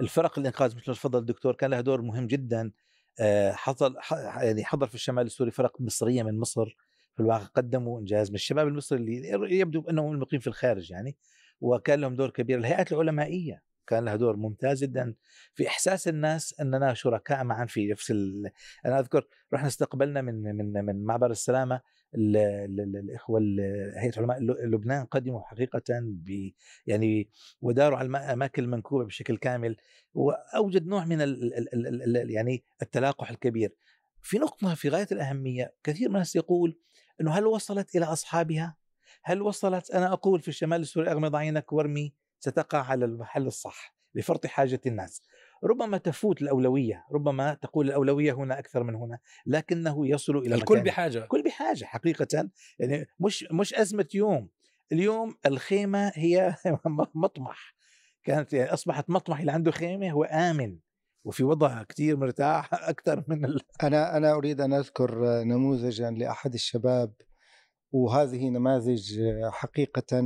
الفرق الإنقاذ مثل ما تفضل الدكتور كان لها دور مهم جدا. آه، حصل يعني حضر في الشمال السوري فرق مصرية من مصر في الواقع قدموا إنجاز من الشباب المصري اللي يبدو انهم مقيم في الخارج يعني وكان لهم دور كبير. الهيئات العلمائية كان لها دور ممتاز جدا في إحساس الناس اننا شركاء معا في نفس. أنا أذكر رحنا استقبلنا من من من معبر السلامة ال- ال- ال- الإخوة ال- هيئة علماء لبنان قدموا حقيقه ب يعني وداروا على الاماكن المنكوبه بشكل كامل وأوجد نوع من يعني التلاقح الكبير. في نقطة في غاية الأهمية، كثير من الناس يقول إنه هل وصلت إلى أصحابها؟ هل وصلت أنا أقول في الشمال السوري أغمض عينك وارمي ستقع على المحل الصح لفرط حاجة الناس. ربما تفوت الأولوية، ربما تقول الأولوية هنا أكثر من هنا، لكنه يصل إلى الكل مكان بحاجة. الكل بحاجة حقيقة. يعني مش مش أزمة يوم. اليوم الخيمة هي مطمح. كانت يعني أصبحت مطمح اللي عنده خيمة هو آمن وفي وضع كتير مرتاح أكثر من ال... أنا أنا أريد أن أذكر نموذجا لأحد الشباب وهذه نماذج حقيقة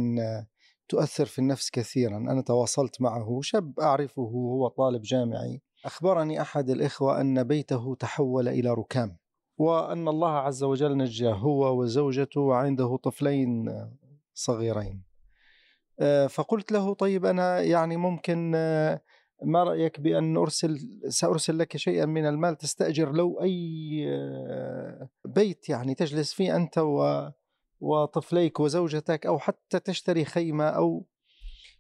تؤثر في النفس كثيرا. أنا تواصلت معه شاب أعرفه هو طالب جامعي. أخبرني أحد الإخوة أن بيته تحول إلى ركام وأن الله عز وجل نجاه هو وزوجته وعنده طفلين صغيرين. آه، فقلت له طيب أنا يعني ممكن آه، ما رأيك بأن أرسل سأرسل لك شيئا من المال؟ تستأجر لو أي آه، بيت يعني تجلس فيه أنت و وطفليك وزوجتك أو حتى تشتري خيمة أو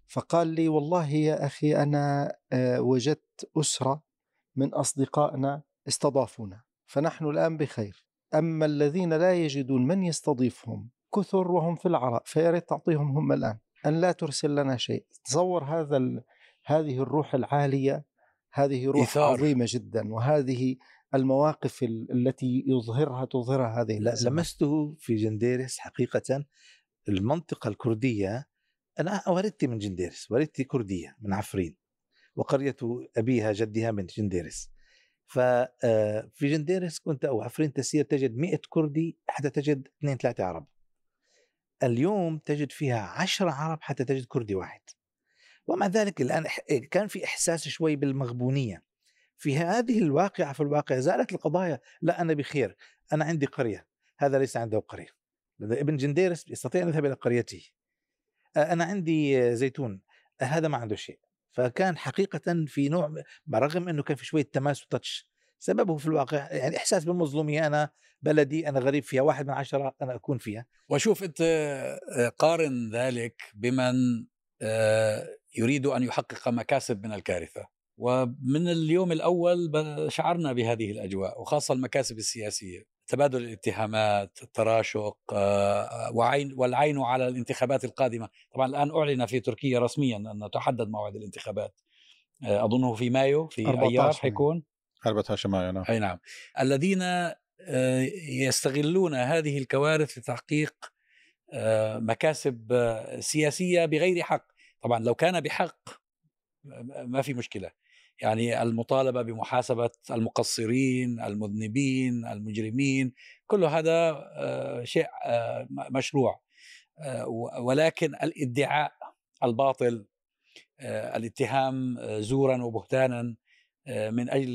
فقال لي والله يا أخي أنا آه، وجدت أسرة من أصدقائنا استضافونا فنحن الآن بخير أما الذين لا يجدون من يستضيفهم كثر وهم في العراء فيا ريت تعطيهم هم الآن أن لا ترسل لنا شيء تصور هذا. هذه الروح العالية هذه روح إيثار. عظيمة جدا وهذه المواقف ال- التي يظهرها تظهرها هذه لا. لمسته في جنديرس حقيقة. المنطقة الكردية أنا والدتي من جنديرس والدتي كردية من عفرين وقرية أبيها جدها من جنديرس ففي جنديرس كنت أو عفرين تسير تجد 100 كردي حتى تجد اثنين ثلاثة عرب. اليوم تجد فيها عشرة عرب حتى تجد كردي واحد. ومع ذلك الآن كان في إحساس شوي بالمغبونية. في هذه الواقعة في الواقع زالت القضايا لا أنا بخير أنا عندي قرية هذا ليس عنده قرية. لذا ابن جنديرس يستطيع أن يذهب إلى قريته. أنا عندي زيتون هذا ما عنده شيء. فكان حقيقة في نوع برغم أنه كان في شوية تماس وتاتش سببه في الواقع يعني إحساس بالمظلومية أنا بلدي أنا غريب فيها واحد من عشرة أنا أكون فيها. وشوف أنت آه، قارن ذلك بمن آه، يريد أن يحقق مكاسب من الكارثة. ومن اليوم الأول ب- شعرنا بهذه الأجواء وخاصة المكاسب السياسية. تبادل الاتهامات التراشق آه، وعين والعين على الانتخابات القادمة. طبعا الآن أعلن في تركيا رسميا أن تحدد موعد الانتخابات آه، أظنه في مايو في 14 ايار مايو. حيكون؟ 14 مايو نعم. أي نعم. الذين آه، يستغلون هذه الكوارث لتحقيق آه، مكاسب آه، سياسية بغير حق. طبعا لو كان بحق آه، ما في مشكلة. يعني المطالبة بمحاسبة المقصرين المذنبين المجرمين كل هذا آه، شيء آه، مشروع. آه، ولكن الادعاء الباطل الاتهام زورا وبهتانا من أجل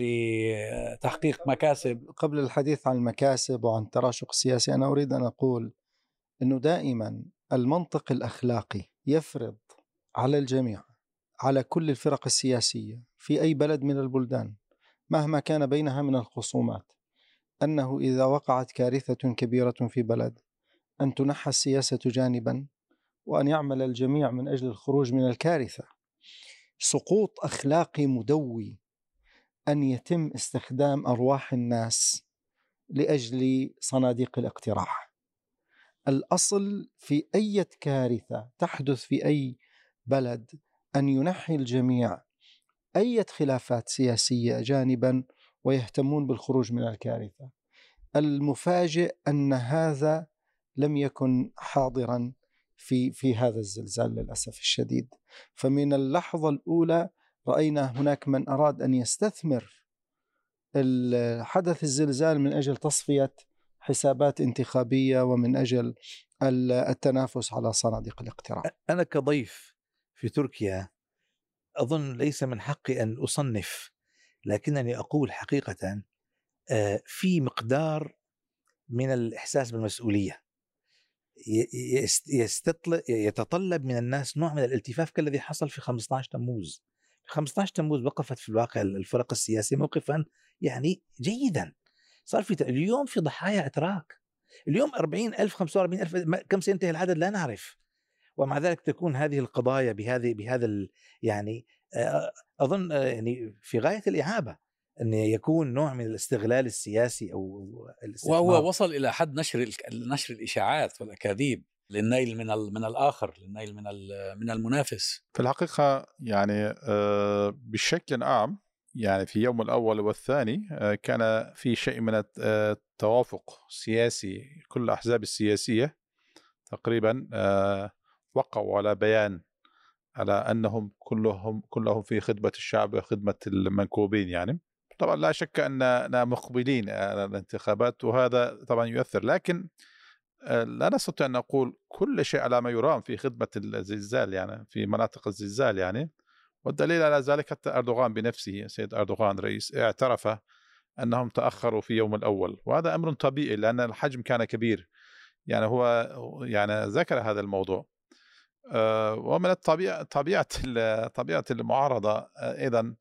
تحقيق مكاسب. قبل الحديث عن المكاسب وعن التراشق السياسي أنا أريد أن أقول أنه دائما المنطق الأخلاقي يفرض على الجميع على كل الفرق السياسية في أي بلد من البلدان مهما كان بينها من الخصومات. أنه إذا وقعت كارثة كبيرة في بلد أن تنحى السياسة جانبا وأن يعمل الجميع من أجل الخروج من الكارثة. سقوط أخلاقي مدوي أن يتم استخدام أرواح الناس لأجل صناديق الاقتراح الأصل في أي كارثة تحدث في أي بلد أن ينحي الجميع أي خلافات سياسية جانبا ويهتمون بالخروج من الكارثة. المفاجئ أن هذا لم يكن حاضرا في في هذا الزلزال للأسف الشديد. فمن اللحظة الأولى رأينا هناك من أراد أن يستثمر حدث الزلزال من أجل تصفية حسابات انتخابية ومن أجل ال- التنافس على صناديق الاقتراع. أنا كضيف في تركيا أظن ليس من حقي أن أصنف لكنني أقول حقيقه آه، في مقدار من الإحساس بالمسؤولية. يتطلب من الناس نوع من الالتفاف كالذي حصل في 15 تموز. 15 تموز وقفت في الواقع الفرق السياسية موقفا يعني جيدا. صار في اليوم في ضحايا إتراك. اليوم 40 ألف 45 ألف كم سينتهي العدد لا نعرف. ومع ذلك تكون هذه القضايا بهذه بهذا يعني أظن يعني في غاية الإعابة أن يكون نوع من الاستغلال السياسي أو وهو وصل إلى حد نشر نشر الإشاعات والأكاذيب للنيل من من الآخر للنيل من من المنافس. في الحقيقة يعني بشكل عام يعني في يوم الأول والثاني كان في شيء من التوافق سياسي كل الأحزاب السياسية تقريبا وقعوا على بيان على أنهم كلهم كلهم في خدمة الشعب وخدمة المنكوبين يعني. طبعا لا شك أننا مقبلين على الانتخابات وهذا طبعا يؤثر. لكن آه، لا نستطيع أن نقول كل شيء على ما يرام في خدمة الزلزال يعني في مناطق الزلزال يعني. والدليل على ذلك حتى أردوغان بنفسه سيد أردوغان رئيس اعترف أنهم تأخروا في يوم الأول. وهذا أمر طبيعي لأن الحجم كان كبير. يعني هو يعني ذكر هذا الموضوع. ومن الطبيعة طبيعة طبيعة المعارضة آه، أيضا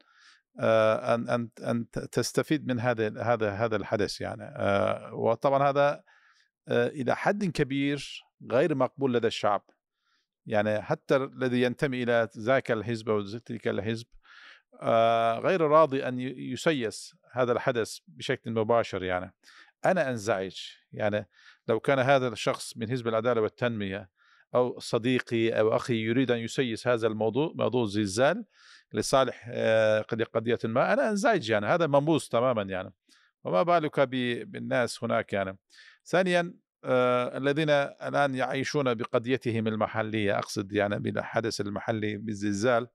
أن أن أن تستفيد من هذا هذا هذا الحدث يعني وطبعا هذا آه، إلى حد كبير غير مقبول لدى الشعب. يعني حتى الذي ينتمي إلى ذاك الحزب أو تلك الحزب آه، غير راضي أن يسيس هذا الحدث بشكل مباشر يعني. أنا أنزعج يعني لو كان هذا الشخص من حزب العدالة والتنمية أو صديقي أو أخي يريد أن يسيس هذا الموضوع موضوع الزلزال لصالح آه، قضية ما. أنا انزعج يعني هذا منبوذ تماما يعني وما بالك بالناس هناك يعني. ثانيا آه الذين الآن يعيشون بقضيتهم المحلية أقصد يعني بالحدث المحلي بالزلزال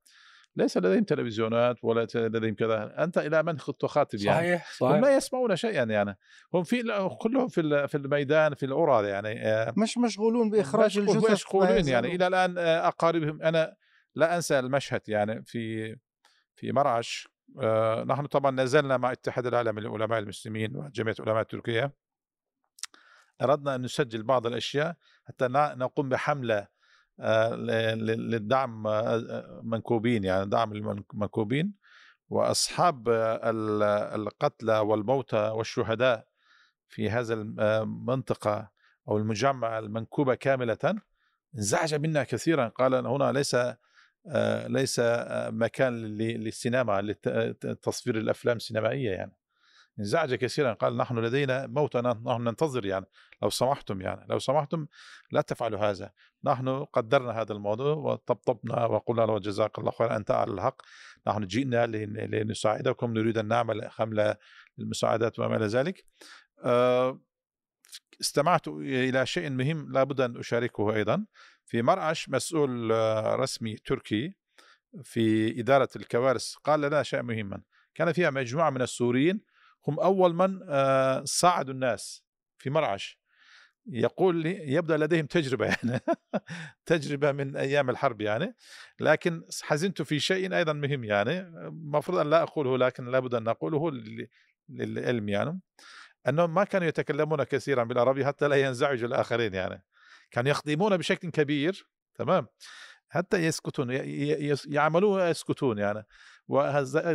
ليس لديهم تلفزيونات ولا لديهم كذا. أنت إلى من تخاطب يعني؟ صحيح صحيح هم لا يسمعون شيئا يعني. هم في كلهم في في الميدان في العرى يعني آه، مش مشغولون بإخراج الجثث مشغولين يعني. إلى الآن آه، أقاربهم أنا لا أنسى المشهد يعني في في مرعش. آه، نحن طبعا نزلنا مع اتحاد العالم للعلماء المسلمين وجمعيه العلماء التركيه أردنا أن نسجل بعض الأشياء حتى نقوم بحملة آه، للدعم آه، منكوبين يعني دعم المنكوبين وأصحاب القتلى والموتى والشهداء في هذا المنطقة أو المجمع المنكوبة كاملة. انزعج منا كثيرا. قال هنا ليس آه، ليس مكان للسينما لتصوير الأفلام السينمائية يعني. انزعج كثيرا قال نحن لدينا موتى نحن ننتظر يعني. لو سمحتم يعني لو سمحتم لا تفعلوا هذا. نحن قدرنا هذا الموضوع وطبطبنا وقلنا له جزاك الله خير أنت على الحق. نحن جئنا لنساعدكم نريد أن نعمل حملة للمساعدات وما إلى ذلك. آه، استمعت إلى شيء مهم لابد أن أشاركه أيضا. في مرعش مسؤول آه، رسمي تركي في إدارة الكوارث قال لنا شيء مهما. كان فيها مجموعة من السوريين هم أول من آه، ساعدوا الناس في مرعش. يقول لي يبدأ لديهم تجربة يعني تجربة من أيام الحرب يعني. لكن حزنت في شيء أيضا مهم يعني المفروض أن لا أقوله لكن لابد أن أقوله للعلم يعني. أنهم ما كانوا يتكلمون كثيرا بالعربي حتى لا ينزعجوا الآخرين يعني. كانوا يخدمون بشكل كبير تمام؟ حتى يسكتون يعملون يسكتون يعني.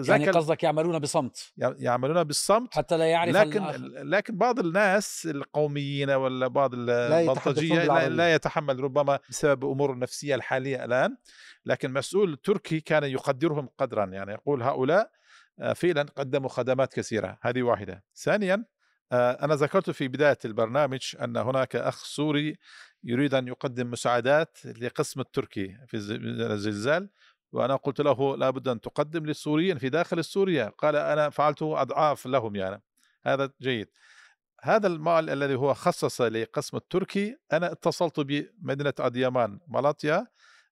يعني قصدك يعملون بصمت. يعملون بالصمت حتى لا يعرف لكن لكن بعض الناس القوميين ولا بعض البلطجيه لا, لا يتحمل ربما بسبب أمور النفسية الحالية الآن. لكن مسؤول تركي كان يقدرهم قدرا. يعني يقول هؤلاء آه، فعلا قدموا خدمات كثيرة. هذه واحدة. ثانيا آه، أنا ذكرت في بداية البرنامج أن هناك أخ سوري يريد أن يقدم مساعدات لقسم التركي في الزلزال وأنا قلت له لابد أن تقدم للسوريين في داخل سوريا. قال أنا فعلته أضعاف لهم يعني. هذا جيد. هذا المال الذي هو خصص لقسم التركي أنا اتصلت بمدينة أديمان مالاتيا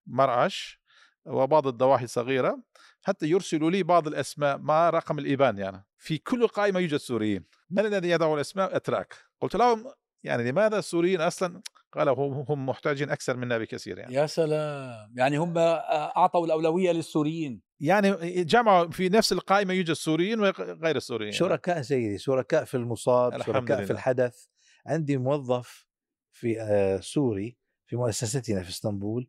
مرعش وبعض الضواحي الصغيره حتى يرسلوا لي بعض الأسماء مع رقم ال IBAN يعني. في كل قائمة يوجد سوريين. من الذي يضع الأسماء؟ اتراك قلت لهم يعني لماذا السوريين أصلا قال هم محتاجين أكثر منا بكثير يعني. يا سلام! يعني هم أعطوا الأولوية للسوريين. يعني جمعوا في نفس القائمة يوجد السوريين وغير السوريين. شركاء سيدي شركاء في المصاب شركاء لله. في الحدث. عندي موظف في آه، سوري في مؤسستنا في إسطنبول.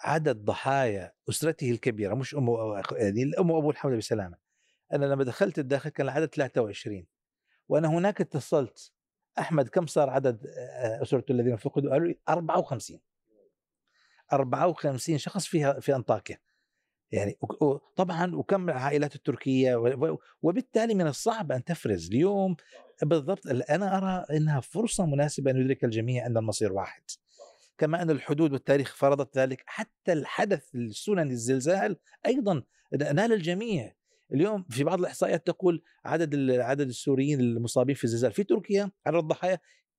عدد ضحايا أسرته الكبيرة مش أمه أو يعني الأم وابوه الحمد لله بسلامة. أنا لما دخلت الداخل كان العدد 23 وأنا هناك اتصلت أحمد كم صار عدد آه، أسرته الذين فقدوا؟ قالوا لي 54 54 شخص فيها في أنطاكيا. يعني طبعا وكم العائلات التركية وبالتالي من الصعب أن تفرز اليوم بالضبط. أنا أرى إنها فرصة مناسبة أن يدرك الجميع أن المصير واحد. كما أن الحدود والتاريخ فرضت ذلك. حتى الحدث السنن الزلزال أيضا نال الجميع. اليوم في بعض الإحصائيات تقول عدد عدد السوريين المصابين في الزلزال. في تركيا عدد الضحايا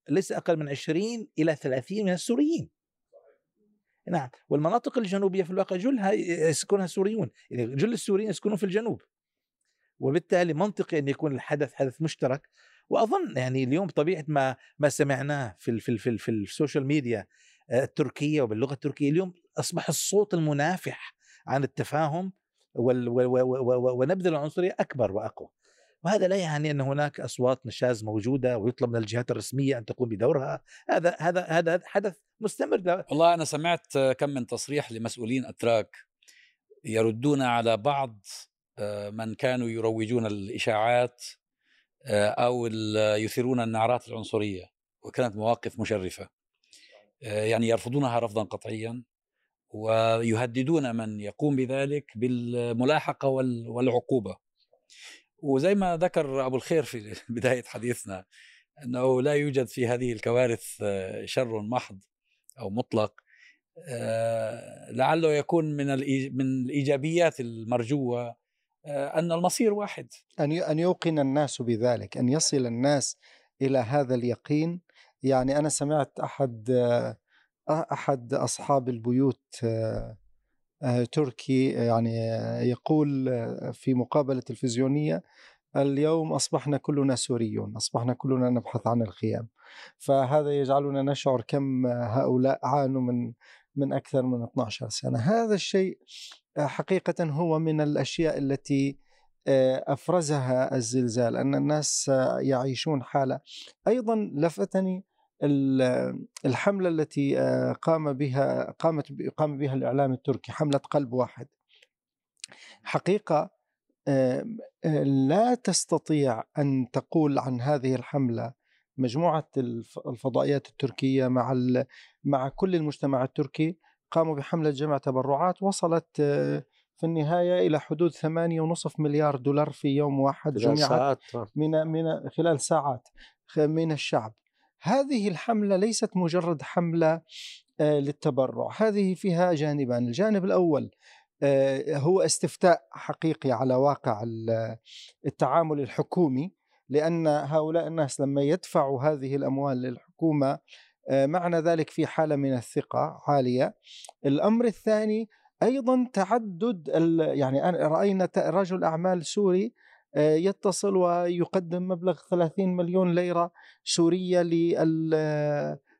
ليس أقل من 20 إلى 30 من السوريين. نعم والمناطق الجنوبية في الواقع جلها يسكنها سوريون يعني جل السوريين يسكنون في الجنوب. وبالتالي منطقي أن يكون الحدث حدث مشترك. وأظن يعني اليوم طبيعة ما ما سمعناه في في في, في ال social media آه، التركية وباللغة التركية اليوم أصبح الصوت المنافح عن التفاهم ونبذ العنصرية أكبر وأقوى. وهذا لا يعني أن هناك أصوات نشاز موجودة ويطلب من الجهات الرسمية أن تقوم بدورها. هذا هذا هذا حدث مستمر لا- والله أنا سمعت كم من تصريح لمسؤولين أتراك يردون على بعض آه، من كانوا يروجون الإشاعات آه، أو يثيرون النعرات العنصرية وكانت مواقف مشرفة. آه، يعني يرفضونها رفضا قطعيا. ويهددون من يقوم بذلك بالملاحقة وال- والعقوبة. وزي ما ذكر أبو الخير في بداية حديثنا أنه لا يوجد في هذه الكوارث آه، شر محض أو مطلق آه، لعله يكون من من الإيجابيات المرجوة آه، أن المصير واحد. أن أن يوقن الناس بذلك أن يصل الناس إلى هذا اليقين. يعني أنا سمعت أحد أحد أصحاب البيوت آه، آه، تركي يعني يقول آه، في مقابلة تلفزيونية اليوم أصبحنا كلنا سوريون أصبحنا كلنا نبحث عن الخيام. فهذا يجعلنا نشعر كم هؤلاء عانوا من من أكثر من 12 سنة. هذا الشيء حقيقة هو من الأشياء التي أفرزها الزلزال أن الناس يعيشون حالة. أيضا لفتني ال- الحملة التي آه، قام بها قامت قام بها الإعلام التركي حملة قلب واحد. حقيقة آه، لا تستطيع أن تقول عن هذه الحملة مجموعة الف- الفضائيات التركية مع مع كل المجتمع التركي. قاموا بحملة جمع تبرعات وصلت آه، في النهاية إلى حدود ثمانية ونصف مليار دولار في يوم واحد خلال جمعت ساعات من من خلال ساعات من الشعب. هذه الحملة ليست مجرد حملة آه، للتبرع هذه فيها جانبان. الجانب الأول آه، هو استفتاء حقيقي على واقع ال- التعامل الحكومي لأن هؤلاء الناس لما يدفعوا هذه الأموال للحكومة آه، معنى ذلك في حالة من الثقة عالية. الأمر الثاني أيضا تعدد يعني رأينا رجل أعمال سوري يتصل ويقدم مبلغ 30 مليون ليرة سورية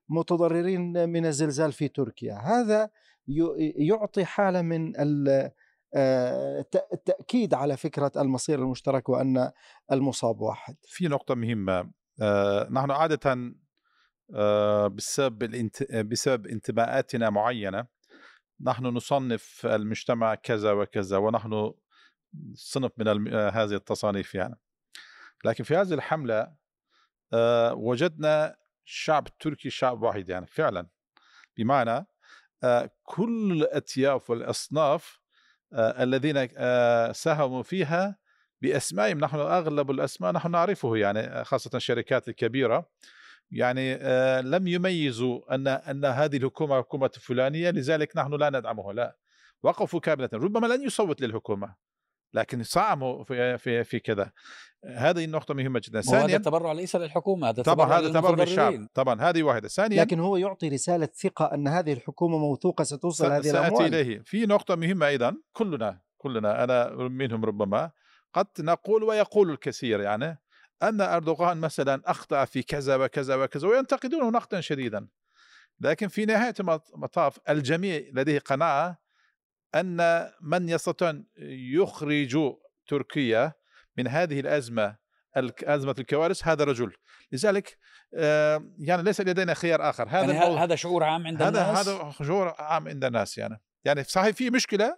للمتضررين من الزلزال في تركيا هذا يعطي حالة من ال- آه، التأكيد على فكرة المصير المشترك وأن المصاب واحد في نقطة مهمة آه، نحن عادة آه، بسبب. بسبب انتماءاتنا معينة نحن نصنف المجتمع كذا وكذا ونحن صنف من. آه، هذه التصانيف يعني. لكن في هذه الحملة آه، وجدنا الشعب التركي شعب واحد يعني فعلا. بمعنى آه، كل الأطياف والأصناف الذين ساهموا فيها بأسمائهم. نحن أغلب الأسماء نحن نعرفه يعني خاصة الشركات الكبيرة. يعني لم يميزوا أن أن هذه الحكومة حكومة فلانية لذلك نحن لا ندعمها لا. وقفوا كاملة ربما لن يصوت للحكومة. لكن ساهموا في في في كذا هذه النقطة مهمة جدا. وهذا ثانيا التبرع ليس للحكومة هذا طبعا تبرع هذا تبرع للشعب. طبعا هذه واحدة. ثانيا لكن هو يعطي رسالة ثقة أن هذه الحكومة موثوقة ستوصل هذه سأتي الأموال إليه. في نقطة مهمة أيضا. كلنا كلنا أنا منهم ربما قد نقول ويقول الكثير يعني أن أردوغان مثلا أخطأ في كذا وكذا وكذا وينتقدونه نقدا شديدا. لكن في نهاية المطاف الجميع لديه قناعة أن من يستطيع أن يخرج تركيا من هذه الأزمة أزمة الكوارث هذا رجل. لذلك آه، يعني ليس لدينا خيار آخر. هذا يعني هذا شعور عام عند هذا الناس؟ هذا شعور عام عند الناس يعني. يعني صحيح في مشكلة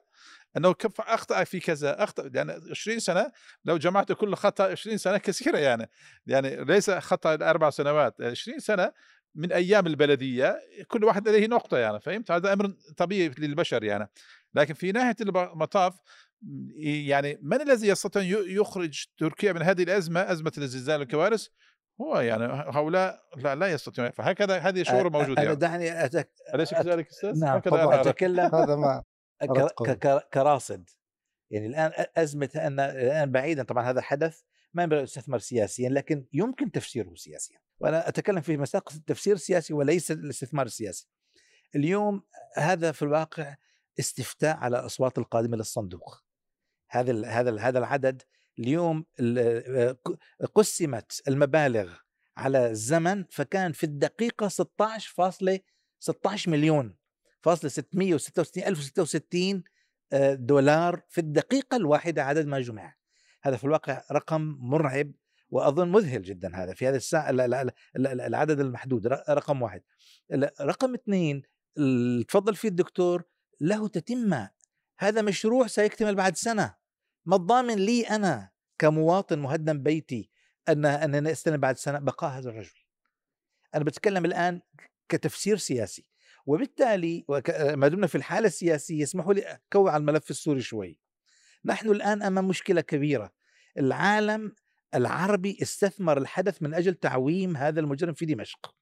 أنه كيف أخطأ في كذا أخطأ يعني 20 سنة لو جمعت كل خطأ 20 سنة كثيرة يعني. يعني ليس خطأ أربع سنوات 20 سنة من أيام البلدية كل واحد لديه نقطة يعني. فهمت؟ هذا أمر طبيعي للبشر يعني. لكن في نهايه المطاف يعني من الذي يستطيع يخرج تركيا من هذه الأزمة أزمة الزلزال والكوارث هو يعني هؤلاء لا, لا يستطيعون فهكذا هذه شعور موجود يعني. دعني أتك... أليس كذلك أستاذ؟ نعم أتكلم هذا ما كراصد. يعني الآن أزمة أن الآن بعيدا طبعا هذا حدث ما ينبغي يستثمر سياسيا لكن يمكن تفسيره سياسيا. وأنا أتكلم في مساق التفسير السياسي وليس الاستثمار السياسي. اليوم هذا في الواقع استفتاء على الأصوات القادمة للصندوق. هذا هذا هذا العدد اليوم قسمت المبالغ على الزمن فكان في الدقيقة 16.16 مليون فاصلة 666 ألف 66 دولار في الدقيقة الواحدة عدد ما جمع. هذا في الواقع رقم مرعب وأظن مذهل جدا هذا في هذه الساعة العدد المحدود رقم واحد. رقم اثنين تفضل فيه الدكتور. له تتمه هذا مشروع سيكتمل بعد سنة. ما الضامن لي أنا كمواطن مهدم بيتي ان أن استلم بعد سنة بقاء هذا الرجل. أنا بتكلم الآن كتفسير سياسي. وبالتالي ما دمنا في الحالة السياسية اسمحوا لي أكوع على الملف السوري شوي. نحن الآن أمام مشكلة كبيرة. العالم العربي استثمر الحدث من أجل تعويم هذا المجرم في دمشق.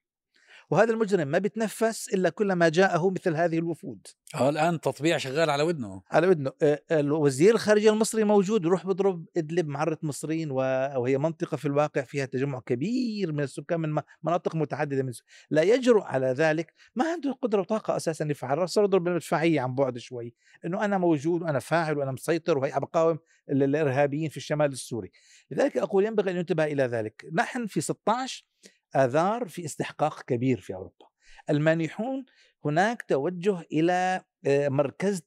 وهذا المجرم ما بيتنفس إلا كلما جاءه مثل هذه الوفود. آه الآن تطبيع شغال على ودنه. على ودنه. الوزير الخارجية المصري موجود يروح بيضرب إدلب معره مصريين وهي منطقة في الواقع فيها تجمع كبير من السكان من مناطق متعددة من لا يجرؤ على ذلك. ما عنده قدرة وطاقة أساسا يفعل. صار يضرب بالمدفعيه عن بعد شوي. إنه أنا موجود وأنا فاعل وأنا مسيطر وهي بقاوم الإرهابيين في الشمال السوري. لذلك أقول ينبغي أن ينتبه إلى ذلك. نحن في 16 آذار في استحقاق كبير في أوروبا. المانحون هناك توجه إلى آه، مركزة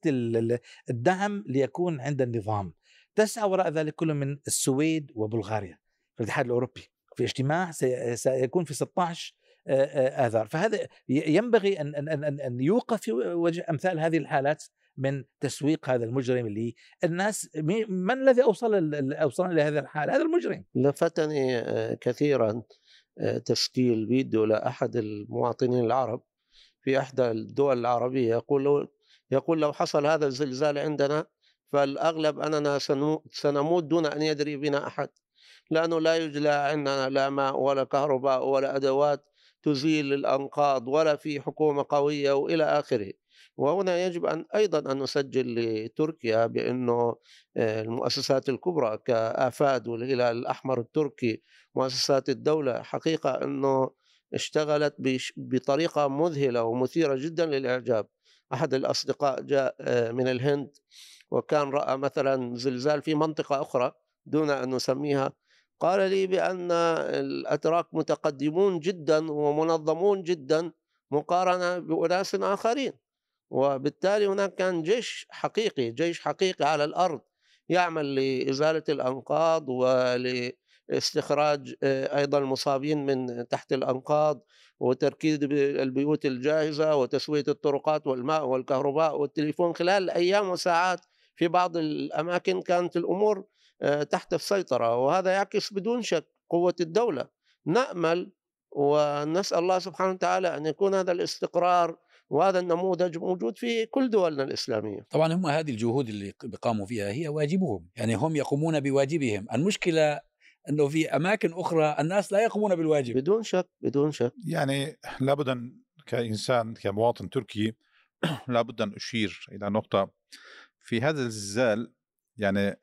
الدعم ليكون عند النظام. تسعى وراء ذلك كله من السويد وبلغاريا. في الاتحاد الأوروبي. في اجتماع سيكون في 16 آه، آه، آذار فهذا ينبغي أن, أن, أن, أن يوقف في وجه أمثال هذه الحالات من تسويق هذا المجرم اللي الناس من الذي أوصل أوصلنا لهذا الحال هذا المجرم. لفتني كثيرا. تشكيل فيديو لأحد المواطنين العرب في إحدى الدول العربية يقول لو يقول لو حصل هذا الزلزال عندنا فالأغلب أننا سنموت دون أن يدري بنا أحد لأنه لا يوجد عندنا لا ماء ولا كهرباء ولا أدوات تزيل الأنقاض ولا في حكومة قوية وإلى آخره. وهنا يجب أن أيضا أن نسجل لتركيا بأنه آه، المؤسسات الكبرى كآفاد والهلال الأحمر التركي مؤسسات الدولة حقيقة أنه اشتغلت بطريقة مذهلة ومثيرة جدا للإعجاب. أحد الأصدقاء جاء آه، من الهند وكان رأى مثلا زلزال في منطقة أخرى دون أن نسميها. قال لي بأن الأتراك متقدمون جدا ومنظمون جدا مقارنة بأناس آخرين. وبالتالي هناك كان جيش حقيقي جيش حقيقي على الأرض يعمل لإزالة الأنقاض ولإستخراج آه، أيضا المصابين من تحت الأنقاض وتركيز البيوت الجاهزة وتسوية الطرقات والماء والكهرباء والتليفون. خلال أيام وساعات في بعض الأماكن كانت الأمور آه، تحت السيطرة وهذا يعكس بدون شك قوة الدولة. نأمل ونسأل الله سبحانه وتعالى أن يكون هذا الاستقرار وهذا النموذج موجود في كل دولنا الإسلامية. طبعا هم هذه الجهود اللي بقاموا فيها هي واجبهم. يعني هم يقومون بواجبهم. المشكلة أنه في أماكن أخرى الناس لا يقومون بالواجب. بدون شك بدون شك. يعني لابد أن كإنسان كمواطن تركي لابد أن أشير إلى نقطة في هذا الزلزال. يعني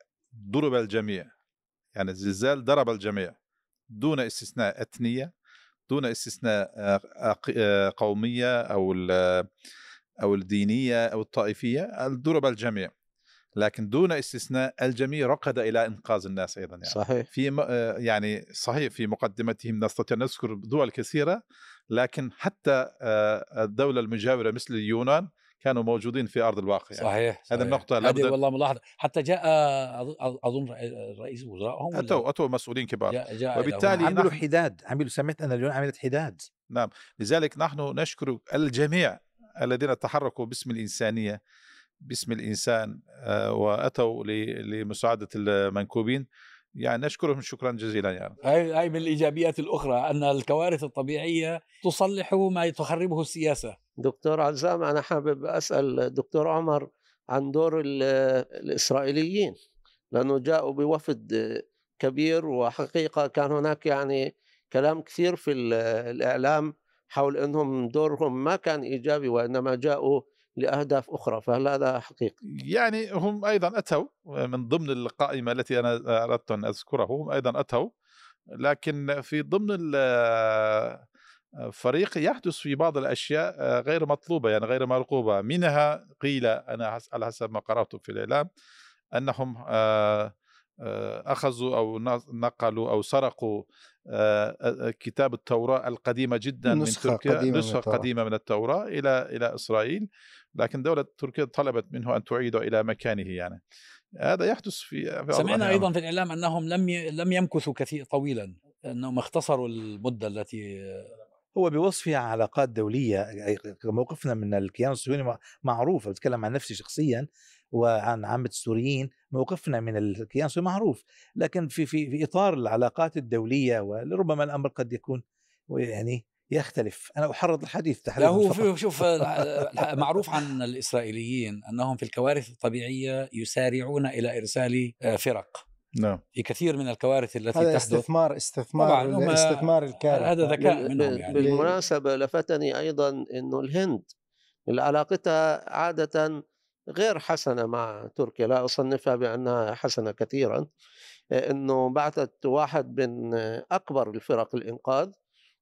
ضرب الجميع. يعني الزلزال ضرب الجميع. دون استثناء أثنية. دون استثناء آه، آه، قومية أو أو الدينية أو الطائفية ضرب الجميع. لكن دون استثناء الجميع رقد إلى إنقاذ الناس أيضا يعني. صحيح. في آه، يعني صحيح في مقدمتهم نستطيع نذكر دول كثيرة لكن حتى الدولة المجاورة مثل اليونان كانوا موجودين في أرض الواقع يعني. صحيح هذه صحيح. النقطة هذه لابد- والله ملاحظة. حتى جاء أظن رئيس وزراء هم ولا؟ أتوا أتوا مسؤولين كبار. جاء جاء وبالتالي. عملوا نحن- حداد. عملوا سمعت أن اليونان عملت حداد. لذلك نحن نشكر الجميع الذين تحركوا باسم الإنسانية باسم الإنسان آه، وأتوا ل- لمساعدة المنكوبين. يعني نشكرهم شكرا جزيلا يعني هاي هاي من الإيجابيات الأخرى أن الكوارث الطبيعية تصلح ما تخربه السياسة. دكتور عزام أنا حابب أسأل الدكتور عمر عن دور ال- الإسرائيليين لأنه جاءوا بوفد كبير وحقيقة كان هناك يعني كلام كثير في ال- الإعلام حول أنهم دورهم ما كان إيجابي وإنما جاءوا لأهداف أخرى فهل هذا حقيقي؟ يعني هم أيضا أتوا من ضمن القائمة التي أنا أردت أن أذكرها هم أيضا أتوا لكن في ضمن الفريق يحدث في بعض الأشياء غير مطلوبة يعني غير مرغوبة منها قيل أنا حس- على حسب ما قرأت في الإعلام أنهم آه، آه، أخذوا أو نقلوا أو سرقوا آه، آه، كتاب التوراة القديمة جدا من نسخة تركيا قديمة من نسخة التوراة. قديمة من التوراة إلى إلى إسرائيل لكن دولة تركيا طلبت منه أن تعيده إلى مكانه يعني هذا يحدث في سمعنا. أيضا في الإعلام أنهم لم. لم يمكثوا كثير طويلا أنهم اختصروا المدة التي هو بوصفها علاقات دولية أي موقفنا من الكيان الصهيوني مع- معروف بتكلم عن نفسي شخصيا وعن عامة السوريين موقفنا من الكيان الصهيوني معروف. لكن في في في إطار العلاقات الدولية ولربما الأمر قد يكون يعني يختلف. أنا أحرض الحديث لا هو شوف معروف عن الإسرائيليين أنهم في الكوارث الطبيعية يسارعون إلى إرسال آه، فرق. نعم. في كثير من الكوارث التي هذا تحدث. استثمار استثمار استثمار الكارثة. هذا ذكاء منهم يعني. بالمناسبة لفتني أيضا أنه الهند علاقتها عادة غير حسنة مع تركيا. لا أصنفها بأنها حسنة كثيرا. أنه بعثت واحد من أكبر الفرق الإنقاذ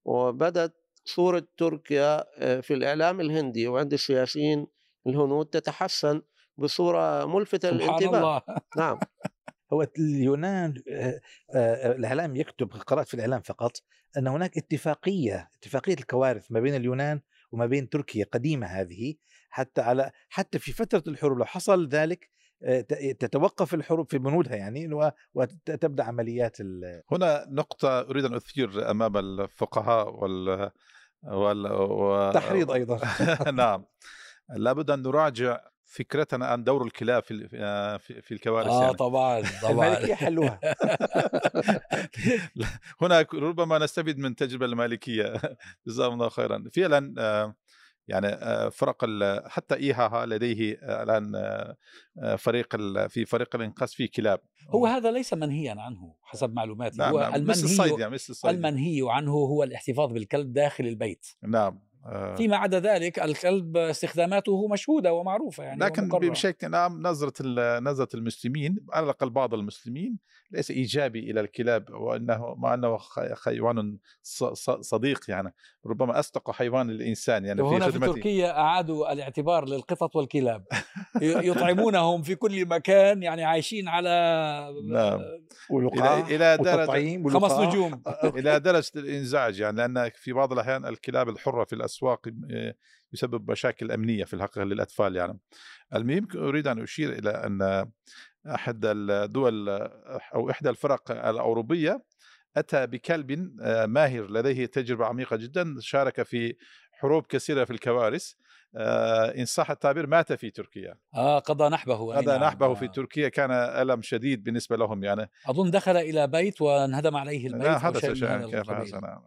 وبدت صورة تركيا في الإعلام الهندي وعند السياسيين الهنود تتحسن بصورة ملفتة سبحان للانتباه. الله. نعم. هو اليونان آه، آه، الإعلام يكتب قرأت في الإعلام فقط أن هناك اتفاقية اتفاقية الكوارث ما بين اليونان وما بين تركيا قديمة هذه حتى على حتى في فترة الحروب لو حصل ذلك آه، تتوقف الحروب في بنودها يعني وتبدأ عمليات ال- هنا نقطة أريد أن أثير أمام الفقهاء وال وال و... تحريض أيضا. نعم. لابد أن نراجع فكرتنا عن دور الكلاب في ال- في في الكوارث آه يعني. طبعا طبعا. الملكية حلوها. هنا ربما نستفيد من التجربة المالكية جزاهم الله خيرا. فعلا آه، يعني آه، فرق حتى إيهاها لديه آه، الآن آه، آه، فريق في فريق الإنقاذ فيه كلاب. هو هذا ليس منهيا عنه حسب معلوماتي. نعم هو نعم. مثل الصيد المنهي يعني مثل الصيد المنهي عنه هو الاحتفاظ بالكلب داخل البيت. نعم. آه، فيما عدا ذلك الكلب استخداماته مشهودة ومعروفة يعني لكن. بشكل عام نظرة ال- نظرة المسلمين على الأقل بعض المسلمين ليس إيجابي إلى الكلاب وأنه مع أنه خ- حيوان ص- ص- صديق يعني ربما أصدق حيوان الإنسان يعني في في تركيا أعادوا الاعتبار للقطط والكلاب يطعمونهم في كل مكان يعني عايشين على نعم. إلى درجة- والتطعيم خمس. نجوم إلى درجة الإنزعاج يعني لأن في بعض الأحيان الكلاب الحرة في الأسواق يسبب مشاكل أمنية في الحقيقة للأطفال يعني المهم أريد أن أشير إلى أن احد الدول أو إحدى الفرق الأوروبية أتى بكلب آه، ماهر لديه تجربة عميقة جدا شارك في حروب كثيرة في الكوارث. آه، إن صح التعبير مات في تركيا. آه قضى نحبه هذا نعم. نحبه في آه. تركيا كان ألم شديد بالنسبة لهم يعني. أظن دخل إلى بيت وانهدم عليه البيت أو حدث نعم.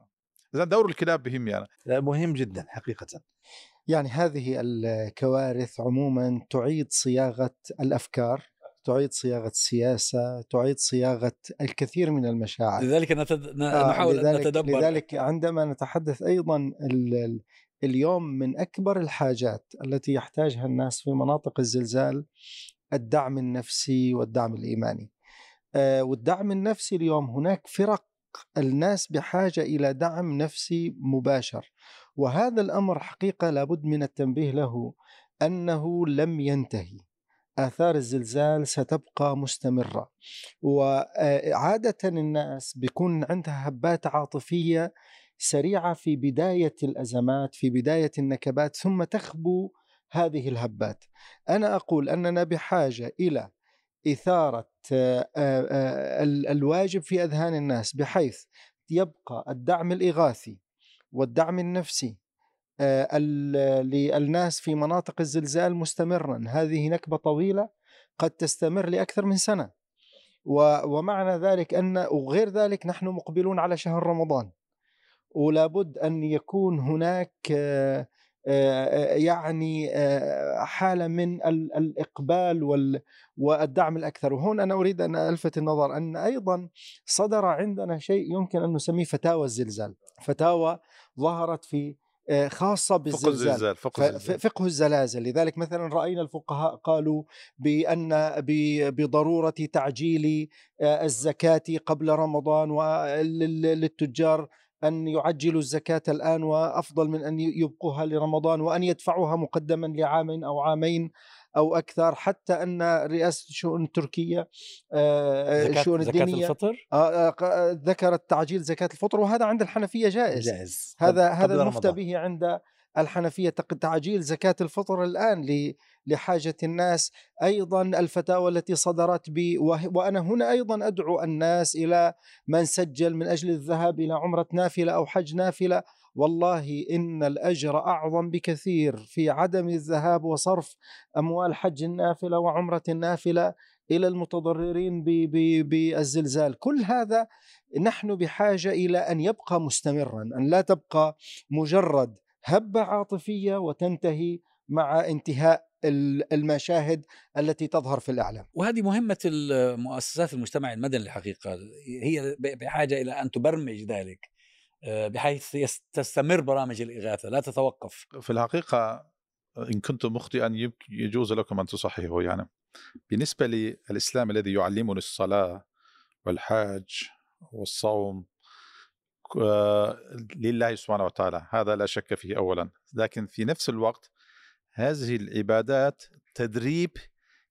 اذا دور الكلاب مهم يعني. مهم جدا حقيقة. يعني هذه الكوارث عموما تعيد صياغة الأفكار. تعيد صياغة السياسة تعيد صياغة الكثير من المشاعر لذلك نتد... آه، نحاول لذلك نتدبر لذلك عندما نتحدث أيضا ال- ال- اليوم من أكبر الحاجات التي يحتاجها الناس في مناطق الزلزال الدعم النفسي والدعم الإيماني. آه، والدعم النفسي اليوم هناك فرق الناس بحاجة إلى دعم نفسي مباشر وهذا الأمر حقيقة لابد من التنبيه له أنه لم ينتهي. آثار الزلزال ستبقى مستمرة. وعادة الناس بيكون عندها هبات عاطفية سريعة في بداية الأزمات في بداية النكبات ثم تخبو هذه الهبات. أنا أقول أننا بحاجة إلى إثارة آه، آه، الواجب في أذهان الناس بحيث يبقى الدعم الإغاثي والدعم النفسي للناس في مناطق الزلزال مستمرا. هذه نكبة طويلة قد تستمر لأكثر من سنة. ومعنى ذلك أن وغير ذلك نحن مقبلون على شهر رمضان. ولابد أن يكون هناك يعني حالة من الإقبال والدعم الأكثر. وهون أنا أريد أن ألفت النظر أن أيضا صدر عندنا شيء يمكن أن نسميه فتاوى الزلزال. فتاوى ظهرت في آه، خاصة بالزلزال. فقه الزلزال فقه, الزلزال. فقه الزلازل. لذلك مثلا رأينا الفقهاء قالوا بأن بضرورة تعجيل آه، الزكاة قبل رمضان وللتجار أن يعجلوا الزكاة الآن وأفضل من أن يبقوها لرمضان وأن يدفعوها مقدما لعام أو عامين. أو أكثر حتى أن رئاسه الشؤون التركيه الشؤون الدينيه زكاة الفطر؟ ذكرت تعجيل زكاة الفطر وهذا عند الحنفية جائز. جائز. هذا هذا المفتى به عند الحنفية تعجيل زكاة الفطر الآن لحاجة الناس. أيضا الفتاوى التي صدرت بي وأنا هنا أيضا أدعو الناس إلى من سجل من أجل الذهاب إلى عمرة نافلة أو حج نافلة. والله إن الأجر أعظم بكثير في عدم الذهاب وصرف أموال حج النافلة وعمرة النافلة إلى المتضررين بالزلزال. كل هذا نحن بحاجة إلى أن يبقى مستمرا أن لا تبقى مجرد هبة عاطفية وتنتهي مع انتهاء المشاهد التي تظهر في الإعلام. وهذه مهمة المؤسسات المجتمع المدني الحقيقة. هي بحاجة إلى أن تبرمج ذلك. بحيث تستمر برامج الإغاثة لا تتوقف. في الحقيقة إن كنت مخطئا يجوز لكم أن تصححوا يعني. بالنسبة للإسلام الذي يعلمني الصلاة والحاج والصوم لله سبحانه وتعالى هذا لا شك فيه أولا. لكن في نفس الوقت هذه العبادات تدريب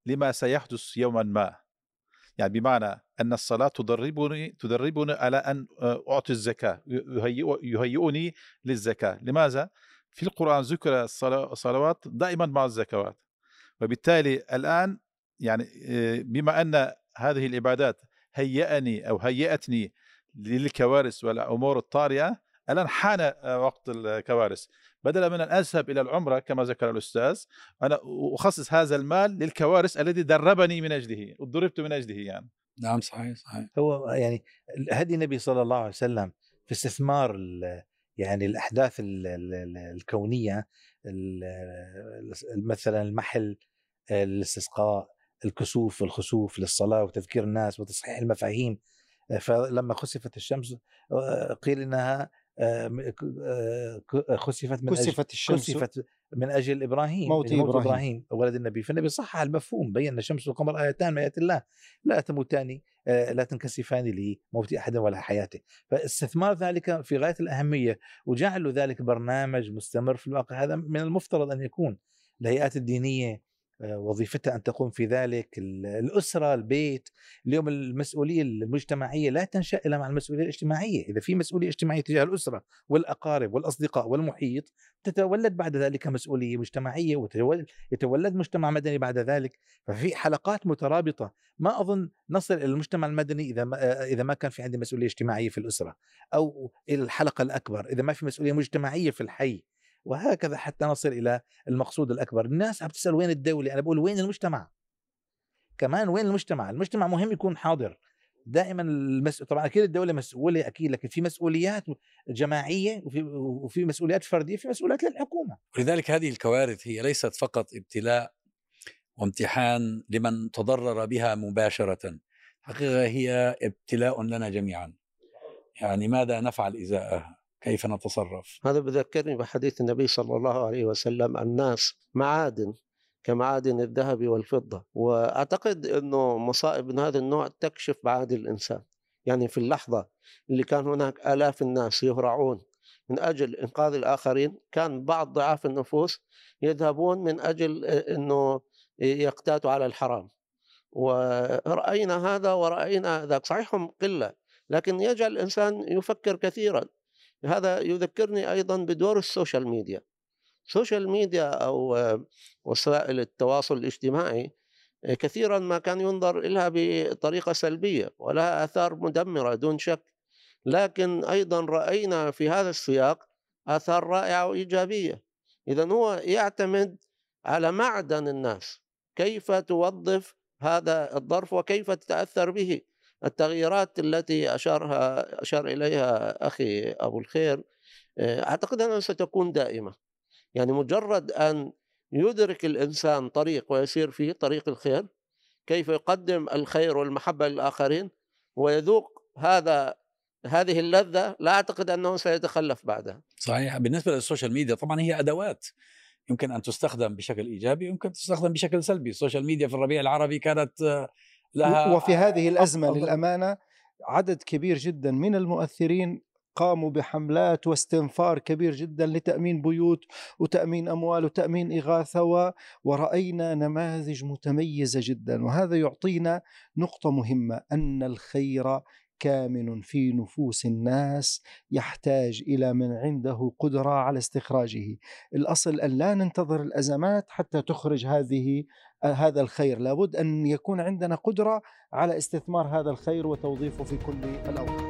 لما سيحدث يوما ما. يعني بمعنى أن الصلاة تدربني تدربني على أن آه، أعطي الزكاة يهيئني للزكاة. لماذا؟ في القرآن ذكر الصلوات دائما مع الزكوات. وبالتالي الآن يعني آه، بما أن هذه العبادات هيأني أو هيأتني للكوارث والأمور الطارئة الآن حان آه، وقت الكوارث. بدلا من أن أذهب إلى العمرة كما ذكر الأستاذ أنا أخصص هذا المال للكوارث الذي دربني من أجله وضربت من أجله يعني. نعم صحيح صحيح. هو يعني هدي النبي صلى الله عليه وسلم في استثمار يعني الأحداث الكونية مثلا المحل الاستسقاء الكسوف والخسوف للصلاة وتذكير الناس وتصحيح المفاهيم. فلما خسفت الشمس قيل إنها آه، آه، خسفت من كسفت الشمس. كسفت من أجل إبراهيم موت, موت إبراهيم. إبراهيم ولد النبي. فالنبي صحح المفهوم بين الشمس والقمر آيتان من آيات الله. لا تموتان آه، لا تنكسفان لموت أحد ولا حياته. فاستثمار ذلك في غاية الأهمية وجعل ذلك برنامج مستمر في الواقع. هذا من المفترض أن يكون. الهيئات الدينية وظيفتها أن تقوم في ذلك الأسرة البيت اليوم المسؤولية المجتمعية لا تنشأ إلا مع المسؤولية الاجتماعية. إذا في مسؤولية اجتماعية تجاه الأسرة والأقارب والأصدقاء والمحيط تتولد بعد ذلك مسؤولية مجتمعية ويتولد مجتمع مدني بعد ذلك. ففي حلقات مترابطة. ما أظن نصل إلى المجتمع المدني إذا ما آه، إذا ما كان في عندي مسؤولية اجتماعية في الأسرة أو الحلقة الأكبر. إذا ما في مسؤولية مجتمعية في الحي وهكذا حتى نصل إلى المقصود الأكبر. الناس عم تسأل وين الدولة؟ أنا بقول وين المجتمع؟ كمان وين المجتمع؟ المجتمع مهم يكون حاضر. دائما المس... طبعا أكيد الدولة مسؤولة أكيد لكن في مسؤوليات جماعية وفي وفي مسؤوليات فردية في مسؤوليات للحكومة. ولذلك هذه الكوارث هي ليست فقط ابتلاء وامتحان لمن تضرر بها مباشرة. حقيقة هي ابتلاء لنا جميعا. يعني ماذا نفعل إزاءها؟ كيف نتصرف؟ هذا بذكرني بحديث النبي صلى الله عليه وسلم الناس معادن كمعادن الذهب والفضة. وأعتقد أنه مصائب من هذا النوع تكشف معادن الإنسان. يعني في اللحظة اللي كان هناك آلاف الناس يهرعون من أجل إنقاذ الآخرين كان بعض ضعاف النفوس يذهبون من أجل أنه يقتاتوا على الحرام. ورأينا هذا ورأينا ذاك صحيح هم قلة لكن يجعل الإنسان يفكر كثيرا. هذا يذكرني أيضا بدور السوشيال ميديا. ال social media أو وسائل التواصل الاجتماعي كثيرا ما كان ينظر لها بطريقة سلبية ولها آثار مدمرة دون شك. لكن أيضا رأينا في هذا السياق آثار رائعة وإيجابية. إذا هو يعتمد على معدن الناس. كيف توظف هذا الظرف وكيف تتأثر به؟ التغييرات التي أشارها أشار إليها أخي أبو الخير أعتقد أنها ستكون دائمة. يعني مجرد أن يدرك الإنسان طريق ويسير فيه طريق الخير كيف يقدم الخير والمحبة للآخرين ويذوق هذا هذه اللذة لا أعتقد أنه سيتخلف بعدها. صحيح. بالنسبة لل social media طبعا هي أدوات يمكن أن تستخدم بشكل إيجابي يمكن تستخدم بشكل سلبي. ال social media في الربيع العربي كانت آه، لها وفي هذه الأزمة للأمانة عدد كبير جدا من المؤثرين قاموا بحملات واستنفار كبير جدا لتأمين بيوت وتأمين أموال وتأمين إغاثة و... ورأينا نماذج متميزة جدا. وهذا يعطينا نقطة مهمة أن الخير كامن في نفوس الناس يحتاج إلى من عنده قدرة على استخراجه. الأصل أن لا ننتظر الأزمات حتى تخرج هذه هذا الخير. لابد أن يكون عندنا قدرة على استثمار هذا الخير وتوظيفه في كل الأوقات.